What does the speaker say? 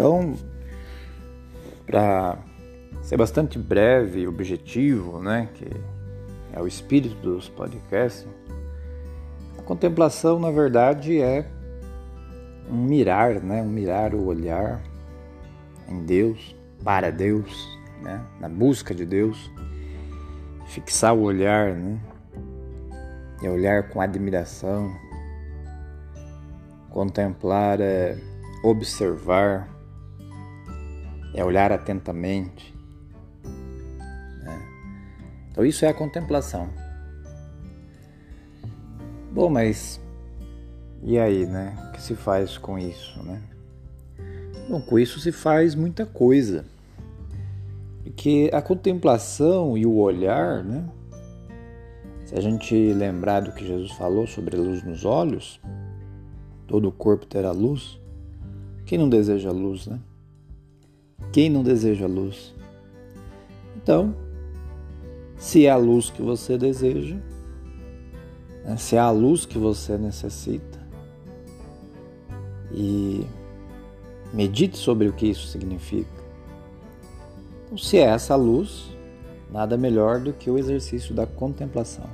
Então, para ser bastante breve e objetivo, né, que é o espírito dos podcasts, a contemplação, na verdade, é um mirar, né, um mirar o olhar em Deus, para Deus, né, na busca de Deus, fixar o olhar, né, e olhar com admiração, contemplar é observar, é olhar atentamente. Né? Então, isso é a contemplação. Bom, mas e aí, né? O que se faz com isso, né? Bom, com isso se faz muita coisa. Porque a contemplação e o olhar, né? Se a gente lembrar do que Jesus falou sobre a luz nos olhos, todo o corpo terá luz. Quem não deseja luz, né? Quem não deseja luz? Então, se é a luz que você deseja, né, se é a luz que você necessita, e medite sobre o que isso significa. Então, se é essa luz, nada melhor do que o exercício da contemplação.